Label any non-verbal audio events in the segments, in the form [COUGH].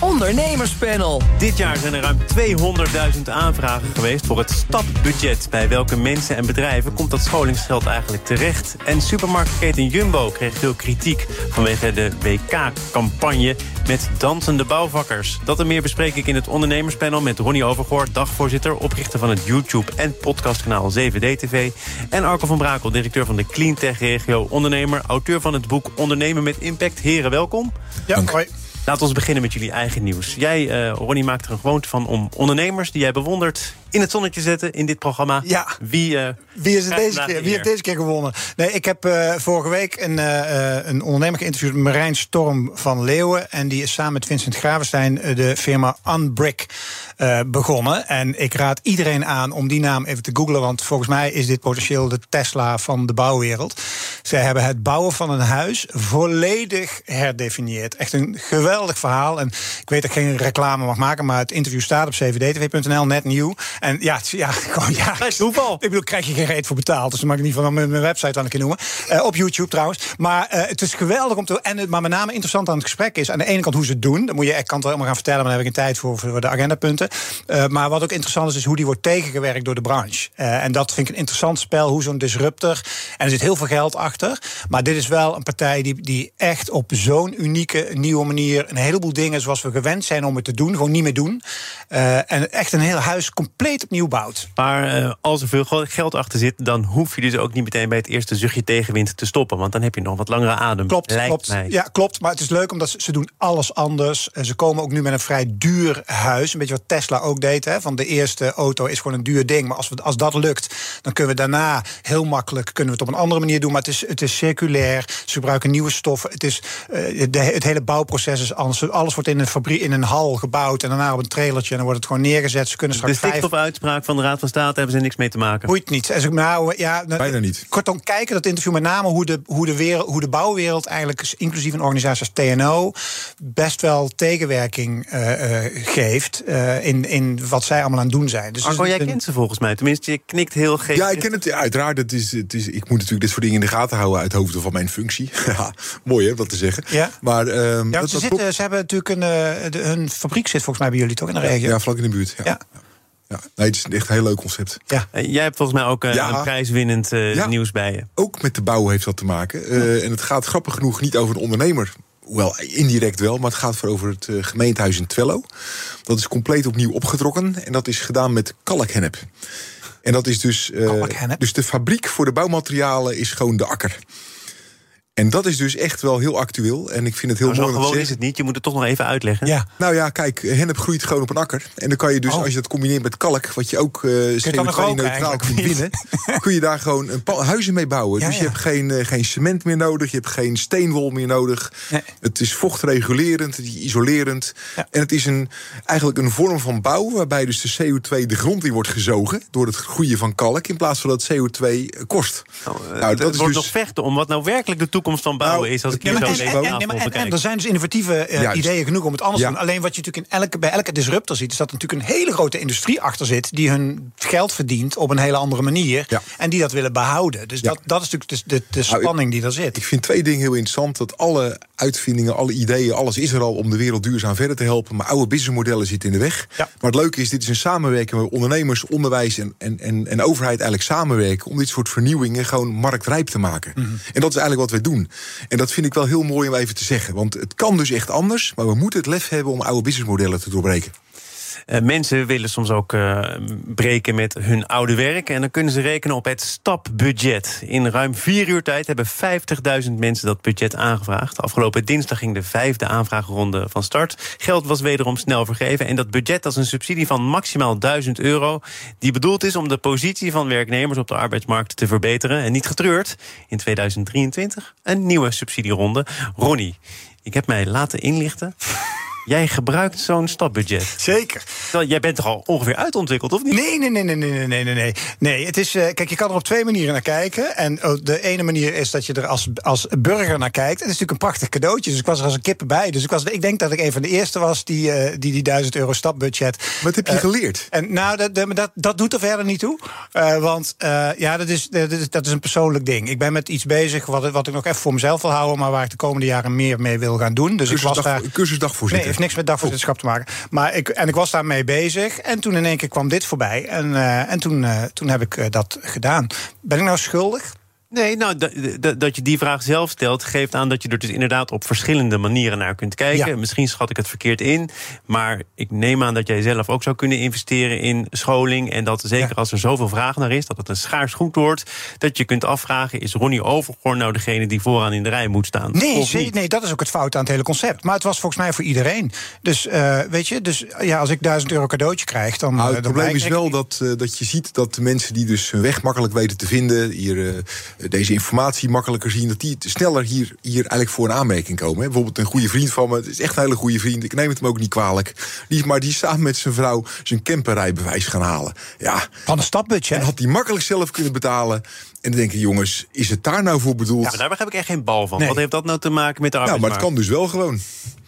Ondernemerspanel. Dit jaar zijn er ruim 200.000 aanvragen geweest voor het stapbudget. Bij welke mensen en bedrijven komt dat scholingsgeld eigenlijk terecht? En supermarktketen Jumbo kreeg veel kritiek vanwege de WK-campagne met dansende bouwvakkers. Dat en meer bespreek ik in het ondernemerspanel met Ronnie Overgoor, dagvoorzitter, oprichter van het YouTube en podcastkanaal 7D-TV. En Arco van Brakel, directeur van de Cleantech-regio, ondernemer, auteur van het boek Ondernemen met Impact. Heren, welkom. Ja, hoi. Laten we beginnen met jullie eigen nieuws. Jij, uh, Ronnie, maakt er een gewoonte van om ondernemers die jij bewondert... in het zonnetje zetten in dit programma. Ja. Wie, uh, Wie, is het deze keer? Wie heeft deze keer gewonnen? Nee, ik heb uh, vorige week een, een ondernemer geïnterviewd... Marijn Storm van Leeuwen. En die is samen met Vincent Gravenstein de firma Unbrick begonnen. En ik raad iedereen aan om die naam even te googlen... want volgens mij is dit potentieel de Tesla van de bouwwereld. Zij hebben het bouwen van een huis volledig herdefinieerd. Echt een geweldig geweldig verhaal. En ik weet dat ik geen reclame mag maken, maar het interview staat op cvdtv.nl, net nieuw. En ja, ja, [LAUGHS] gewoon ja. Toeval. Ik bedoel, krijg je geen reet voor betaald. Dus dan mag ik niet van mijn, mijn website aan ik noemen. Uh, op YouTube trouwens. Maar uh, het is geweldig om te. En, maar met name interessant aan het gesprek is aan de ene kant hoe ze het doen. Dan moet je, ik kan het wel helemaal gaan vertellen, maar daar heb ik een tijd voor, voor de agendapunten. Uh, maar wat ook interessant is, is hoe die wordt tegengewerkt door de branche. en dat vind ik een interessant spel, hoe zo'n disruptor. En er zit heel veel geld achter. Maar dit is wel een partij die, die echt op zo'n unieke, nieuwe manier een heleboel dingen zoals we gewend zijn om het te doen, gewoon niet meer doen. En echt een heel huis compleet opnieuw bouwt. Maar uh, als er veel geld achter zit, dan hoef je dus ook niet meteen bij het eerste zuchtje tegenwind te stoppen. Want dan heb je nog wat langere adem. Klopt, klopt. Mij. Ja, klopt. Maar het is leuk omdat ze, ze doen alles anders. Ze komen ook nu met een vrij duur huis. Een beetje wat Tesla ook deed. Hè, van de eerste auto is gewoon een duur ding. Maar als, we, als dat lukt, dan kunnen we daarna heel makkelijk kunnen we het op een andere manier doen. Maar het is, het is circulair. Ze gebruiken nieuwe stoffen. Het, is, uh, de, het hele bouwproces is anders. Alles wordt in een fabriek, in een hal gebouwd en daarna op een trailertje en dan wordt het gewoon neergezet. Ze kunnen straks de stikstofuitspraak van de Raad van State hebben ze niks mee te maken. Boeit niet. En nou, ja, Bijna niet. Kortom, kijken dat interview met name hoe de, hoe de, wereld, hoe de bouwwereld eigenlijk, inclusief een organisatie als TNO, best wel tegenwerking uh, uh, geeft uh, in, in wat zij allemaal aan het doen zijn. Dus Arco, jij kent ze volgens mij. Tenminste, je knikt heel geef. Ja, ik ken het. Ja, uiteraard. Het is, het is, ik moet natuurlijk dit soort dingen in de gaten houden uit hoofde van mijn functie. [LAUGHS] Mooi hè, dat te zeggen. Ja. Maar um, ja, dat, ze, zitten, ze hebben natuurlijk een, de, hun fabriek zit volgens mij bij jullie toch in de regio? Ja, vlak in de buurt. Ja. ja. Ja. Nee, het is echt een heel leuk concept. Ja. Jij hebt volgens mij ook uh, Ja. een prijswinnend uh, Ja. nieuws bij je. Ook met de bouw heeft dat te maken. Uh, En het gaat grappig genoeg niet over een ondernemer. Wel, indirect wel, maar het gaat voor over het gemeentehuis in Twello. Dat is compleet opnieuw opgetrokken. En dat is gedaan met kalkhennep. En dat is dus. Kalkhennep? dus de fabriek voor de bouwmaterialen is gewoon de akker. En dat is dus echt wel heel actueel. En ik vind het heel zo mooi te gewoon is het niet. Je moet het toch nog even uitleggen. Ja. Nou ja, kijk, hennep groeit gewoon op een akker. En dan kan je dus, Oh. als je dat combineert met kalk, wat je ook uh, nog roken CO2-neutraal eigenlijk, kunt winnen, [LAUGHS] kun je daar gewoon een huizen mee bouwen. Ja, dus je ja. hebt geen, eh, geen cement meer nodig, je hebt geen steenwol meer nodig. Nee. Het is vochtregulerend, het is isolerend. Ja. En het is een, eigenlijk een vorm van bouw waarbij dus de CO2 de grond in wordt gezogen door het groeien van kalk, in plaats van dat CO2 kost. Nou, uh, Nou, dat het is wordt dus- nog vechten om wat nou werkelijk de toekomst van bouwen Nou, is. Als ik hier zo en, en, er zijn dus innovatieve eh, ideeën genoeg om het anders Ja. te doen. Alleen wat je natuurlijk in elke, bij elke disruptor ziet... is dat er natuurlijk een hele grote industrie achter zit... die hun geld verdient op een hele andere manier. Ja. En die dat willen behouden. Dus Ja. dat, dat is natuurlijk de, de, de Nou, ik- spanning die er zit. Ik vind twee dingen heel interessant. Dat alle uitvindingen, alle ideeën, alles is er al om de wereld duurzaam verder te helpen. Maar oude businessmodellen zitten in de weg. Ja. Maar het leuke is, dit is een samenwerking waar ondernemers, onderwijs en, en, en, en overheid eigenlijk samenwerken. om dit soort vernieuwingen gewoon marktrijp te maken. Mhm. En dat is eigenlijk wat wij doen. En dat vind ik wel heel mooi om even te zeggen. Want het kan dus echt anders. Maar we moeten het lef hebben om oude businessmodellen te doorbreken. Uh, mensen willen soms ook uh, breken met hun oude werk. En dan kunnen ze rekenen op het stapbudget. In ruim vier uur tijd hebben 50.000 mensen dat budget aangevraagd. Afgelopen dinsdag ging de vijfde aanvraagronde van start. Geld was wederom snel vergeven. En dat budget dat een subsidie van maximaal 1000 euro. Die bedoeld is om de positie van werknemers op de arbeidsmarkt te verbeteren. En niet getreurd. In 2023 een nieuwe subsidieronde. Ronnie, ik heb mij laten inlichten. Jij gebruikt zo'n stapbudget. Zeker. Jij bent toch al ongeveer uitontwikkeld, of niet? Nee, nee, nee, nee, nee, nee, nee, nee. Nee, het is, uh, kijk, je kan er op twee manieren naar kijken. En oh, de ene manier is dat je er als, als burger naar kijkt. Het is natuurlijk een prachtig cadeautje. Dus ik was er als een kippen bij. Dus ik, was, ik denk dat ik een van de eerste was die uh, die, die 1000 euro stapbudget. Wat heb je uh, geleerd? En nou, dat, dat, dat doet er verder niet toe. want ja, dat is, dat, is, dat is een persoonlijk ding. Ik ben met iets bezig wat, wat ik nog even voor mezelf wil houden, maar waar ik de komende jaren meer mee wil gaan doen. Dus cursusdag, ik was daar. Cursusdagvoorzitter. Nee, niks met dagvoorzitterschap te maken. Maar ik, en ik was daarmee bezig. En toen in één keer kwam dit voorbij. En, uh, en toen, uh, toen heb ik uh, dat gedaan. Ben ik nou schuldig? Nee, nou, dat je die vraag zelf stelt, geeft aan dat je er dus inderdaad op verschillende manieren naar kunt kijken. Ja. Misschien schat ik het verkeerd in, maar ik neem aan dat jij zelf ook zou kunnen investeren in scholing. En dat zeker ja. als er zoveel vraag naar is, dat het een schaars goed wordt, dat je kunt afvragen: is Ronnie Overgoorn nou degene die vooraan in de rij moet staan? Nee, nee, nee, dat is ook het fout aan het hele concept. Maar het was volgens mij voor iedereen. Dus uh, weet je, dus ja, als ik 1000 euro cadeautje krijg, dan. Nou, het dan probleem is ik... wel dat, uh, dat je ziet dat de mensen die dus hun weg makkelijk weten te vinden, hier. Uh, deze informatie makkelijker zien, dat die sneller hier, hier eigenlijk voor een aanmerking komen. Bijvoorbeeld een goede vriend van me, het is echt een hele goede vriend, ik neem het hem ook niet kwalijk. Die, maar die is samen met zijn vrouw zijn camperrijbewijs gaan halen. Ja. Van een stapbudget. En had hij makkelijk zelf kunnen betalen. En dan denk je, jongens, is het daar nou voor bedoeld? Ja, daar heb ik echt geen bal van. Nee. Wat heeft dat nou te maken met de arbeidsmarkt? Nou, maar het kan dus wel gewoon.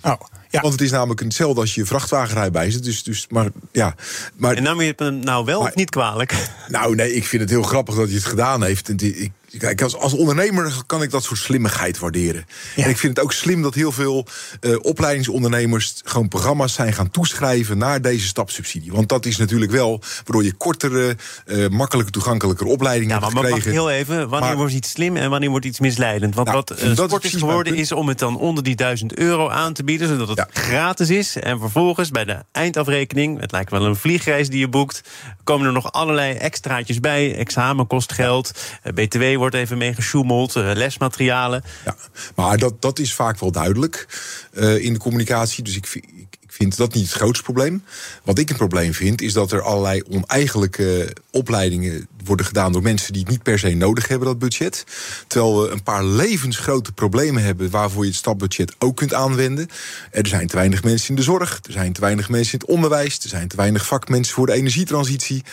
Oh, ja. Want het is namelijk hetzelfde als je vrachtwagenrijbewijs. Dus, dus, maar, ja, maar, en nam je het nou wel maar, of niet kwalijk? Nou, nee, ik vind het heel grappig dat hij het gedaan heeft. En ik, Kijk, als, als ondernemer kan ik dat soort slimmigheid waarderen. Ja. En ik vind het ook slim dat heel veel uh, opleidingsondernemers gewoon programma's zijn gaan toeschrijven naar deze stapsubsidie. Want dat is natuurlijk wel waardoor je kortere, uh, makkelijker toegankelijker opleidingen ja, maar, hebt gekregen. Maar heel even, wanneer maar, wordt iets slim en wanneer wordt iets misleidend? Want nou, wat uh, sport is geworden is om het dan onder die 1000 euro aan te bieden, zodat het ja. gratis is. En vervolgens bij de eindafrekening, het lijkt wel een vliegreis die je boekt, komen er nog allerlei extraatjes bij. Examen kost geld, BTW wordt even mee gesjoemeld, uh, lesmaterialen. Ja, maar dat, dat is vaak wel duidelijk uh, in de communicatie. Dus ik, ik, ik vind dat niet het grootste probleem. Wat ik een probleem vind, is dat er allerlei oneigenlijke opleidingen worden gedaan door mensen die het niet per se nodig hebben, dat budget. Terwijl we een paar levensgrote problemen hebben waarvoor je het stapbudget ook kunt aanwenden. Er zijn te weinig mensen in de zorg, er zijn te weinig mensen in het onderwijs, er zijn te weinig vakmensen voor de energietransitie.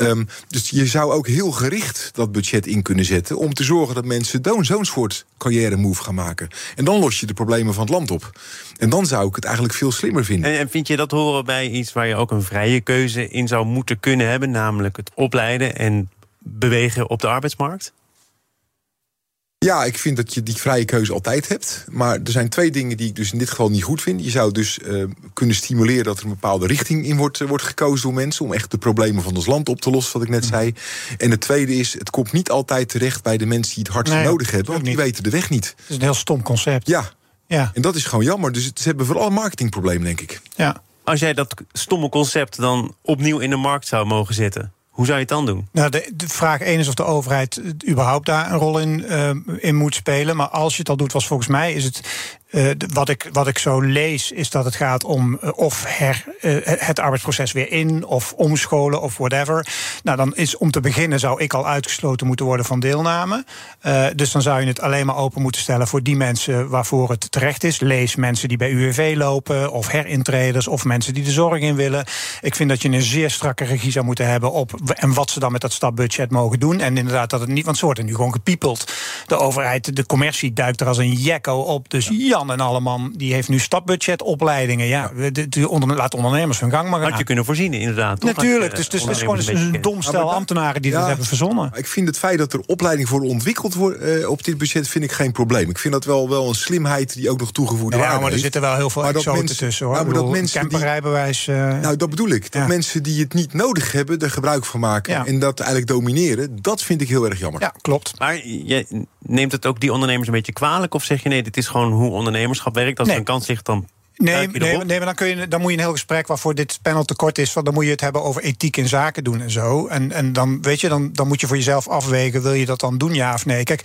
Um, dus je zou ook heel gericht dat budget in kunnen zetten om te zorgen dat mensen zo'n soort carrière move gaan maken. En dan los je de problemen van het land op. En dan zou ik het eigenlijk veel slimmer vinden. En, en vind je dat horen bij iets waar je ook een vrije keuze in zou moeten kunnen hebben, namelijk het opleiden en bewegen op de arbeidsmarkt? Ja, ik vind dat je die vrije keuze altijd hebt. Maar er zijn twee dingen die ik dus in dit geval niet goed vind. Je zou dus uh, kunnen stimuleren dat er een bepaalde richting in wordt, uh, wordt gekozen door mensen. Om echt de problemen van ons land op te lossen, wat ik net zei. En het tweede is, het komt niet altijd terecht bij de mensen die het hardst nee, nodig hebben. Want die niet. weten de weg niet. Het is een heel stom concept. Ja. ja. En dat is gewoon jammer. Dus ze hebben vooral een marketingprobleem, denk ik. Ja. Als jij dat stomme concept dan opnieuw in de markt zou mogen zetten. Hoe zou je het dan doen? Nou, de, vraag één is of de overheid überhaupt daar een rol in, uh, in moet spelen. Maar als je het al doet, was volgens mij is het uh, wat, ik, wat ik zo lees, is dat het gaat om uh, of her, uh, het arbeidsproces weer in, of omscholen, of whatever. Nou, dan is om te beginnen zou ik al uitgesloten moeten worden van deelname. dus dan zou je het alleen maar open moeten stellen voor die mensen waarvoor het terecht is. Lees mensen die bij UWV lopen, of herintreders, of mensen die de zorg in willen. Ik vind dat je een zeer strakke regie zou moeten hebben op en wat ze dan met dat stapbudget mogen doen. En inderdaad, dat het niet, want ze worden nu gewoon gepiepeld. De overheid, de commercie duikt er als een jekko op. Dus ja En Alleman die heeft nu stapbudgetopleidingen. Ja, ja. De, de onder, laat ondernemers hun gang maar gaan. Had je kunnen voorzien, inderdaad. Toch? Natuurlijk, dus, dus het is gewoon een, een dom stel ambtenaren die ja, dat hebben verzonnen. Ik vind het feit dat er opleiding voor ontwikkeld wordt uh, op dit budget vind ik geen probleem. Ik vind dat wel, wel een slimheid die ook nog toegevoegde ja, waarde maar er zitten wel heel veel exoten tussen hoor. Nou, maar dat mensen camperrijbewijs. Die, uh, nou, dat bedoel ik. Dat mensen die het niet nodig hebben, er gebruik van maken en dat eigenlijk domineren, dat vind ik heel erg jammer. Ja, klopt. Maar je neemt het ook die ondernemers een beetje kwalijk of zeg je nee, dit is gewoon hoe ondernemerschap werkt. Als nee. er een kans ligt, dan Nee, nee, nee, maar dan, kun je, dan moet je een heel gesprek waarvoor dit panel tekort is. Dan moet je het hebben over ethiek in zaken doen en zo. En, en dan, weet je, dan, dan moet je voor jezelf afwegen: wil je dat dan doen, ja of nee? Kijk,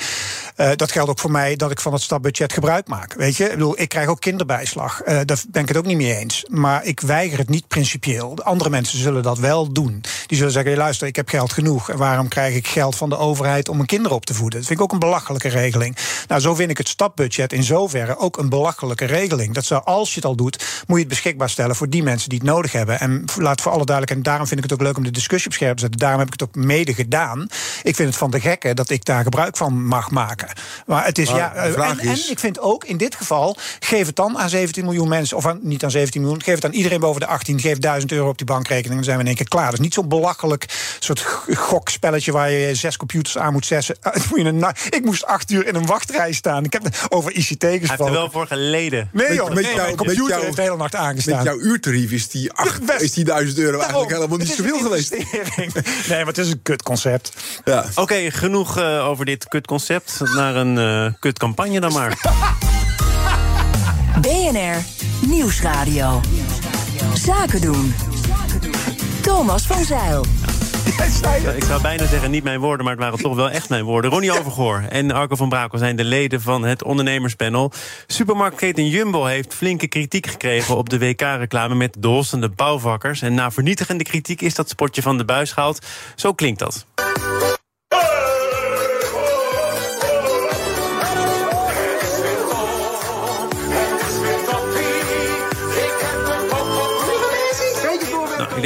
uh, dat geldt ook voor mij dat ik van het stapbudget gebruik maak. Weet je, ik bedoel, ik krijg ook kinderbijslag. Uh, daar ben ik het ook niet mee eens. Maar ik weiger het niet principieel. Andere mensen zullen dat wel doen. Die zullen zeggen: hey, luister, ik heb geld genoeg. En waarom krijg ik geld van de overheid om mijn kinderen op te voeden? Dat vind ik ook een belachelijke regeling. Nou, zo vind ik het stapbudget in zoverre ook een belachelijke regeling. Dat zou, als je het het al doet, moet je het beschikbaar stellen voor die mensen die het nodig hebben. En laat voor alle duidelijkheid, en daarom vind ik het ook leuk om de discussie op scherp te zetten. Daarom heb ik het ook mede gedaan. Ik vind het van de gekken dat ik daar gebruik van mag maken. Maar het is Maar ja. eh, en, is- en ik vind ook in dit geval, geef het dan aan 17 miljoen mensen, of aan, niet aan 17 miljoen, geef het aan iedereen boven de 18, geef 1000 euro op die bankrekening, dan zijn we in één keer klaar. Dat is niet zo'n belachelijk soort gokspelletje waar je zes computers aan moet zetten. [LAUGHS] Moet je een na- ik moest acht uur in een wachtrij staan. Ik heb over ICT Hij heeft er gesproken. wel voor geleden. Nee, joh, nee, met computer jou- heeft de hele nacht aangestaan. Met jouw uurtarief is die, acht, best. is die 1000 euro eigenlijk helemaal niet zoveel geweest. [LAUGHS] Nee, maar het is een kutconcept. Ja. Oké, genoeg eh, over dit kutconcept. Naar een eh kutcampagne dan maar. [LAUGHS] BNR Nieuwsradio. Zaken doen. Thomas van Zeil. Ik zou bijna zeggen, niet mijn woorden, maar het waren toch wel echt mijn woorden. Ronnie Overgoor en Arco van Brakel zijn de leden van het ondernemerspanel. Supermarktketen Jumbo heeft flinke kritiek gekregen op de WK-reclame met de hossende bouwvakkers. En na vernietigende kritiek is dat spotje van de buis gehaald. Zo klinkt dat.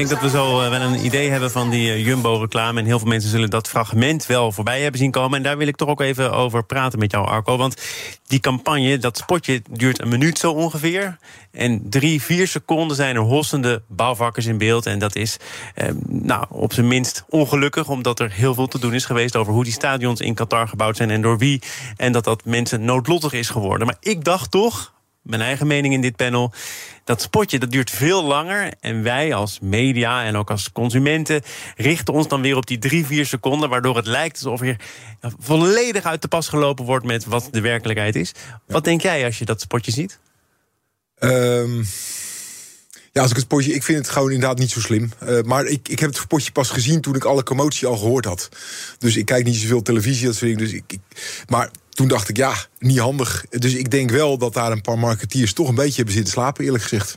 Denk dat we zo eh, wel een idee hebben van die eh, Jumbo-reclame. En heel veel mensen zullen dat fragment wel voorbij hebben zien komen. En daar wil ik toch ook even over praten met jou, Arco. Want die campagne, dat spotje, duurt een minuut zo ongeveer. En drie, vier seconden zijn er hossende bouwvakkers in beeld. En dat is eh, nou, op zijn minst ongelukkig, omdat er heel veel te doen is geweest over hoe die stadions in Qatar gebouwd zijn en door wie. En dat dat mensen noodlottig is geworden. Maar ik dacht toch, mijn eigen mening in dit panel. Dat spotje dat duurt veel langer. En wij als media en ook als consumenten richten ons dan weer op die drie, vier seconden. Waardoor het lijkt alsof er volledig uit de pas gelopen wordt met wat de werkelijkheid is. Wat denk jij als je dat spotje ziet? Ehm, ja, als ik het potje, ik vind het gewoon inderdaad niet zo slim. Eh, maar ik, ik heb het potje pas gezien toen ik alle commotie al gehoord had. Dus ik kijk niet zoveel televisie, dat soort dingen. Dus ik, ik, maar toen dacht ik, ja, niet handig. Dus ik denk wel dat daar een paar marketeers toch een beetje hebben zitten slapen, eerlijk gezegd.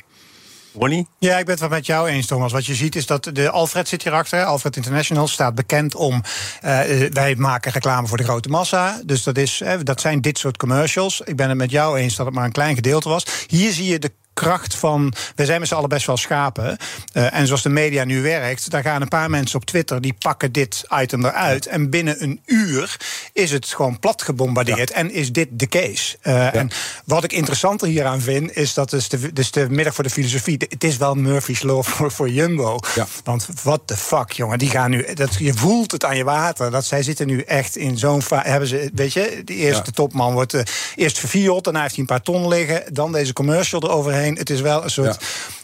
Ronnie? Ja, ik ben het wel met jou eens, Thomas. Wat je ziet is dat de Alfred zit hierachter. Alfred International staat bekend om. eh, eh, wij maken reclame voor de grote massa. Dus dat, is, eh, dat zijn dit soort commercials. Ik ben het met jou eens dat het maar een klein gedeelte was. Hier zie je de kracht van. Wij zijn met z'n allen best wel schapen. Eh, en zoals de media nu werkt, daar gaan een paar mensen op Twitter. die pakken dit item eruit. En binnen een uur is het gewoon plat gebombardeerd. En is dit de case. Eh, En wat ik interessanter hieraan vind, is dat dus de, dus de middag voor de filosofie. Het is wel Murphy's Law voor, voor Jumbo. Ja. Want what the fuck, jongen. Die gaan nu. Dat, je voelt het aan je water. Dat zij zitten nu echt in zo'n. Hebben ze, weet je, de eerste topman wordt eh, eerst vervield. Daarna heeft hij een paar ton liggen. Dan deze commercial eroverheen. Het is wel een soort.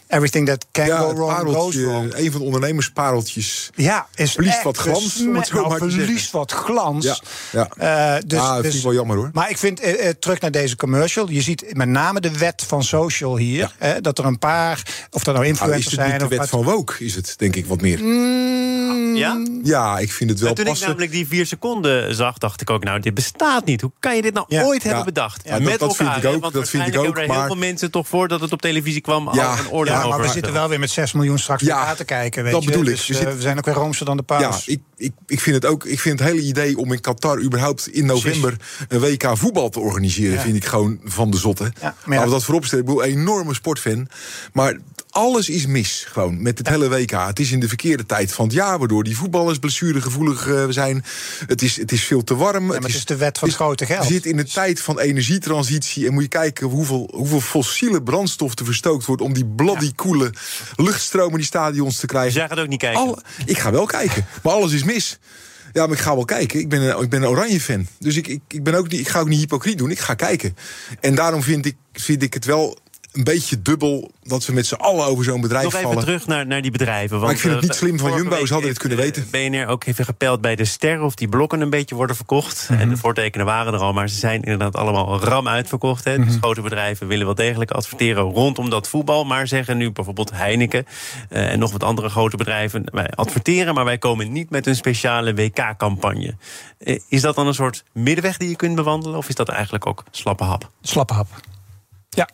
Everything that can Ja, go wrong, goes wrong. een van de ondernemerspareltjes. Ja, is Verliest wat glans, om het zo besmet- maar te nou, verliest wat glans. Ja, ja. Eh, dus, Ah, dat vind ik wel jammer, hoor. Maar ik vind, eh, eh, terug naar deze commercial. Je ziet met name de wet van social hier. dat er een paar, of dat nou Nou, influencers is het zijn. niet de of wet wat- van woke, is het denk ik wat meer. Mm, Ja? Ja, ik vind het wel En toen ik namelijk die vier seconden zag, dacht ik ook, nou, dit bestaat niet. Hoe kan je dit nou Ja. ooit hebben Ja. bedacht? Ja, dat- dat vind ik ook, Want dat vind ik ook, hebben er heel maar- veel mensen toch voordat het op televisie kwam al Ja, een oordeel Ja, maar we zitten wel weer met 6 miljoen straks Ja, te kijken. Weet dat je? bedoel ik. Dus, We eh, we zijn ook weer roomser dan de paus. Ja, ik, ik, ik vind het ook. Ik vind het hele idee om in Qatar überhaupt in november een WK voetbal te organiseren, Ja. vind ik gewoon van de zotte. Ja, maar ja. Dat voorop stellen. Ik ben een enorme sportfan. Maar alles is mis gewoon met het hele WK. Het is in de verkeerde tijd van het jaar, waardoor die voetballers blessuregevoelig eh, zijn. Het is, het is veel te warm. maar het is de wet van het grote geld. We zitten in een tijd van energietransitie. En moet je kijken hoeveel, hoeveel fossiele brandstof er verstookt wordt om die bloody koele luchtstromen in die stadions te krijgen. Dus jij gaat ook niet kijken? Ik ga wel kijken, maar alles is mis. Ja, maar ik ga wel kijken. Ik ben een, ik ben een oranje fan. Dus ik, ik, ik, ben ook niet, ik ga ook niet hypocriet doen. Ik ga kijken. En daarom vind ik, vind ik het wel een beetje dubbel dat we met z'n allen over zo'n bedrijf Nog even vallen. terug naar, naar die bedrijven. Want, Maar ik vind het eh, niet slim van Jumbo, ze hadden het kunnen weten. eh, BNR ook even gepeld bij de ster of die blokken een beetje worden verkocht. Mhm. En de voortekenen waren er al, maar ze zijn inderdaad allemaal ram uitverkocht. Hè. Mhm. Dus grote bedrijven willen wel degelijk adverteren rondom dat voetbal. Maar zeggen nu bijvoorbeeld Heineken eh, en nog wat andere grote bedrijven... wij adverteren, maar wij komen niet met een speciale WK-campagne. is dat dan een soort middenweg die je kunt bewandelen? Of is dat eigenlijk ook slappe hap? Slappe hap. Ja,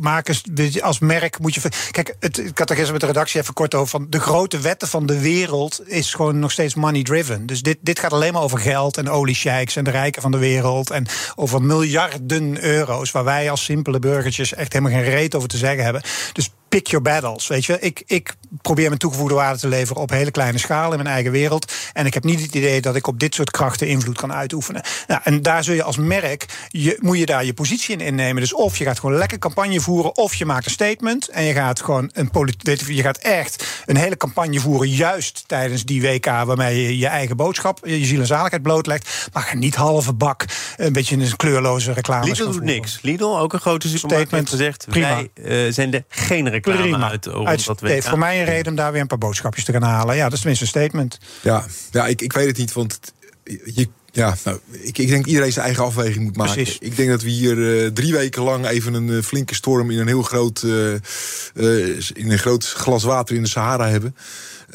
maak, eens, als merk moet je. Kijk, het, ik had er gisteren met de redactie even kort over. Van de grote wetten van de wereld is gewoon nog steeds money driven. Dus dit, dit gaat alleen maar over geld en oliesheiks en de rijken van de wereld. En over miljarden euro's. Waar wij als simpele burgertjes echt helemaal geen reet over te zeggen hebben. Dus pick your battles. Weet je, ik, ik probeer mijn toegevoegde waarde te leveren op hele kleine schaal in mijn eigen wereld. En ik heb niet het idee dat ik op dit soort krachten invloed kan uitoefenen. Nou, en daar zul je als merk, je, moet je daar je positie in innemen. Dus of je gaat gewoon lekker campagne voeren, of je maakt een statement. En je gaat gewoon een politiek. Je gaat echt een hele campagne voeren, juist tijdens die WK, waarmee je je eigen boodschap, je ziel en zaligheid blootlegt. Maar ga niet halve bak, een beetje in een kleurloze reclame. Lidl doet niks. Lidl, ook een grote supermarkt, heeft gezegd: wij uh, zenden geen reclame Prima. uit. Uit, dat heeft voor mij reden om daar weer een paar boodschapjes te gaan halen. Ja, dat is tenminste een statement. Ja, ja ik, ik weet het niet, want je ja, nou, ik, ik denk iedereen zijn eigen afweging moet maken. Precies. Ik denk dat we hier uh, drie weken lang even een uh, flinke storm in een heel groot, uh, in een groot glas water in de Sahara hebben.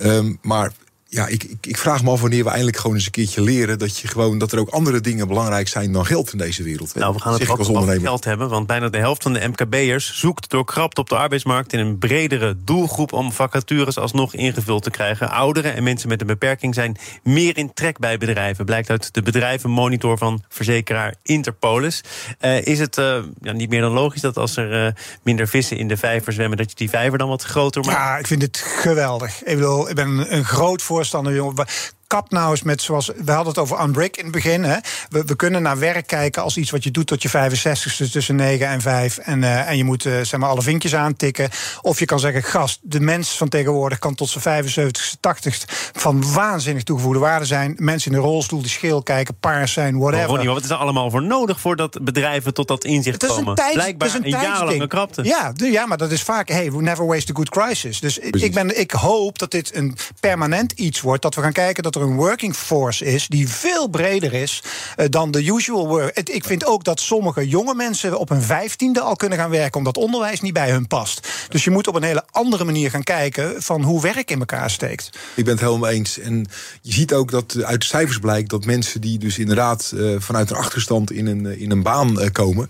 Um, maar ja, ik, ik, ik, vraag me af wanneer we eindelijk gewoon eens een keertje leren dat, je gewoon, dat er ook andere dingen belangrijk zijn dan geld in deze wereld. Nou, we gaan het ook over geld hebben, want bijna de helft van de MKB'ers zoekt door krapte op de arbeidsmarkt in een bredere doelgroep om vacatures alsnog ingevuld te krijgen. Ouderen en mensen met een beperking zijn meer in trek bij bedrijven, blijkt uit de bedrijvenmonitor van verzekeraar Interpolis. Uh, is het uh, ja, niet meer dan logisch dat als er uh, minder vissen in de vijver zwemmen, dat je die vijver dan wat groter maakt? Ja, ik vind het geweldig. Ik bedoel, ik ben een groot voorstander voorstander, jongen kap nou eens met zoals. We hadden het over unbrick in het begin. Hè. We, we, kunnen naar werk kijken als iets wat je doet tot je 65ste tussen 9 en 5. En, uh, en je moet uh, zeg maar alle vinkjes aantikken. Of je kan zeggen, gast, de mens van tegenwoordig kan tot zijn 75ste, 80ste van waanzinnig toegevoegde waarde zijn. Mensen in de rolstoel die scheel kijken, paars zijn, whatever. Oh, Ronnie, wat is er allemaal voor nodig voordat bedrijven tot dat inzicht het is komen? Een tijd, Blijkbaar een, een jarenlange krapte. Ja, de, ja, maar dat is vaak, hey, we never waste a good crisis. Dus ik, ben, ik hoop dat dit een permanent iets wordt. Dat we gaan kijken dat een working force is die veel breder is uh, dan de usual work. Ik vind ook dat sommige jonge mensen op hun vijftiende al kunnen gaan werken, omdat onderwijs niet bij hun past. Dus je moet op een hele andere manier gaan kijken van hoe werk in elkaar steekt. Ik ben het helemaal eens. En je ziet ook dat uit cijfers blijkt dat mensen die dus inderdaad uh, vanuit een achterstand in een, in een baan komen,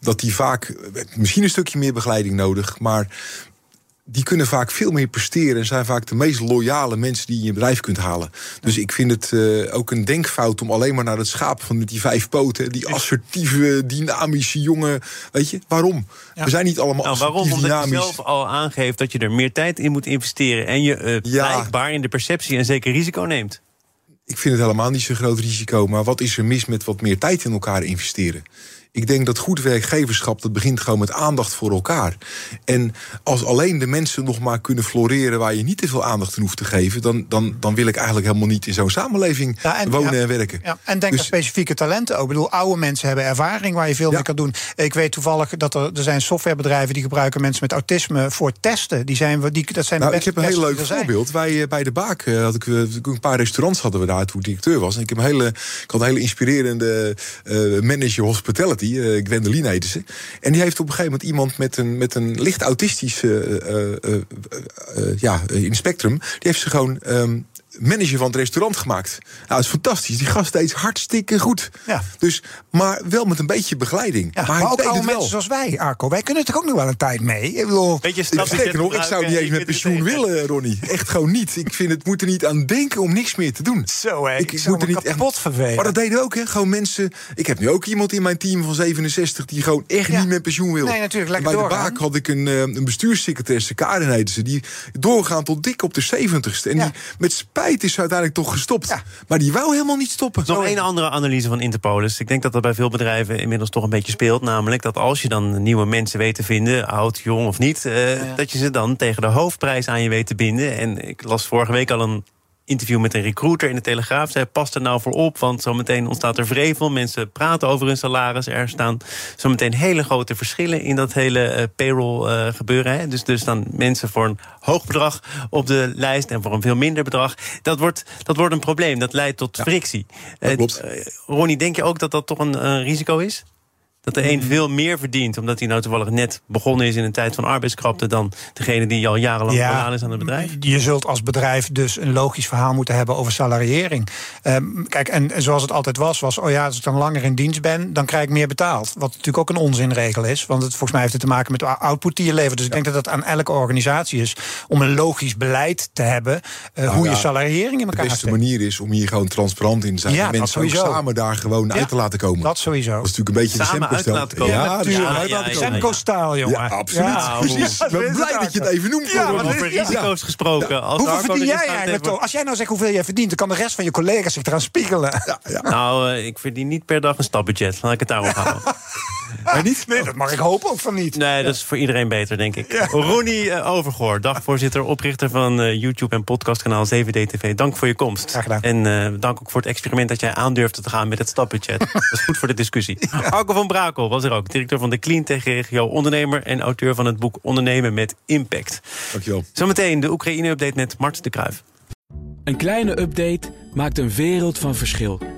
dat die vaak misschien een stukje meer begeleiding nodig, maar die kunnen vaak veel meer presteren en zijn vaak de meest loyale mensen die je in je bedrijf kunt halen. Dus ik vind het uh, ook een denkfout om alleen maar naar het schaap van die vijf poten, die assertieve, dynamische jongen. Weet je, waarom? Ja. We zijn niet allemaal nou, waarom? Omdat dynamisch. je zelf al aangeeft dat je er meer tijd in moet investeren en je uh, ja. blijkbaar in de perceptie een zeker risico neemt. Ik vind het helemaal niet zo'n groot risico, maar wat is er mis met wat meer tijd in elkaar investeren? Ik denk dat goed werkgeverschap, dat begint gewoon met aandacht voor elkaar. En als alleen de mensen nog maar kunnen floreren waar je niet te veel aandacht aan hoeft te geven, dan, dan, dan wil ik eigenlijk helemaal niet in zo'n samenleving wonen en werken. Ja, en denk dus, aan specifieke talenten ook. Ik bedoel, oude mensen hebben ervaring waar je veel mee kan doen. Ik weet toevallig dat er, er zijn softwarebedrijven die gebruiken mensen met autisme voor testen. Die zijn, die, dat zijn nou, ik heb een heel leuk voorbeeld. Wij eh, bij de Baak uh, had ik, een paar restaurants hadden we daar toen ik directeur was. En ik heb een hele, ik had een hele inspirerende manager hospitality die, uh, Gwendoline heette ze. En die heeft op een gegeven moment iemand met een, met een licht autistisch uh, uh, ja, in spectrum. Die heeft ze gewoon um, manager van het restaurant gemaakt. Nou, dat is fantastisch. Die gast deed hartstikke goed. Ja. Dus, maar wel met een beetje begeleiding. Ja, maar, maar ook oude mensen zoals wij, Arco. Wij kunnen er toch ook nog wel een tijd mee? Ik bedoel... Beetje Sterker nog, ik zou niet eens met pensioen willen, Ronnie. Echt gewoon niet. Ik vind het moet er niet aan denken om niks meer te doen. Zo, hè. Ik, ik moet er niet kapot vervelen. Maar dat deden ook, hè. Gewoon mensen... Ik heb nu ook iemand in mijn team van 67... die gewoon echt niet met pensioen wil. Nee, natuurlijk. Lekker Bij doorgaan. de Baak had ik een, uh, een bestuurssecretaresse, Karen heette ze... die doorgaan tot dik op de 70ste. En ja. die met spijt is uiteindelijk toch gestopt. Ja. Maar die wou helemaal niet stoppen. Nog een andere analyse van Interpolis. Ik denk dat dat bij veel bedrijven inmiddels toch een beetje speelt. Namelijk dat als je dan nieuwe mensen weet te vinden, oud, jong of niet, uh, ja. dat je ze dan tegen de hoofdprijs aan je weet te binden. En ik las vorige week al een interview met een recruiter in de Telegraaf. Zij past er nou voor op, want zometeen ontstaat er vrevel. Mensen praten over hun salaris. Er staan zometeen hele grote verschillen in dat hele uh, payroll uh, gebeuren. Hè. Dus, dus dan mensen voor een hoog bedrag op de lijst en voor een veel minder bedrag. Dat wordt, dat wordt een probleem. Dat leidt tot ja, frictie. Dat klopt. Uh, Ronnie, denk je ook dat dat toch een risico is? Dat de een veel meer verdient, omdat hij nou toevallig net begonnen is in een tijd van arbeidskrapte, dan degene die al jarenlang Ja. aan is aan het bedrijf? Je zult als bedrijf dus een logisch verhaal moeten hebben over salariering. Ehm, kijk, en, en zoals het altijd was, was: oh ja, als ik dan langer in dienst ben, dan krijg ik meer betaald. Wat natuurlijk ook een onzinregel is, want het, volgens mij heeft het te maken met de output die je levert. Dus ik denk dat dat aan elke organisatie is om een logisch beleid te hebben eh, Nou hoe ja, je salariering in De elkaar beste steekt. manier is om hier gewoon transparant in te zijn. Ja, en mensen ook samen daar gewoon Ja, uit te laten komen. Dat sowieso. Dat is natuurlijk een beetje Samen de uit te Semco-stijl. laten komen. Ja, natuurlijk. Ja, jongen. Ja, absoluut. Ja, Precies. ja, Ik ben blij dat je het even noemt. Ja, Over risico's gesproken. Als Hoeveel verdien er jij eigenlijk, toch? Als jij nou zegt hoeveel jij verdient, dan kan de rest van je collega's zich eraan spiegelen. Ja, ja. Nou, eh, ik verdien niet per dag een stapbudget. Laat ik het daarop houden. [LAUGHS] [LAUGHS] Maar niet? Nee, dat mag ik hopen ook van niet. Nee, dat is voor iedereen beter, denk ik. Ronnie eh, Overgoor, dagvoorzitter, oprichter van eh, YouTube en podcastkanaal 7D-TV. Dank voor je komst. Graag gedaan. En eh, dank ook voor het experiment dat jij aandurfde te gaan met het stapbudget. [LAUGHS] dat is goed voor de discussie. Arco van Brakel was er ook, directeur van de Cleantech-regio, ondernemer en auteur van het boek Ondernemen met Impact. Dankjewel. Zometeen de Oekraïne-update met Mart de Kruijf. Een kleine update maakt een wereld van verschil.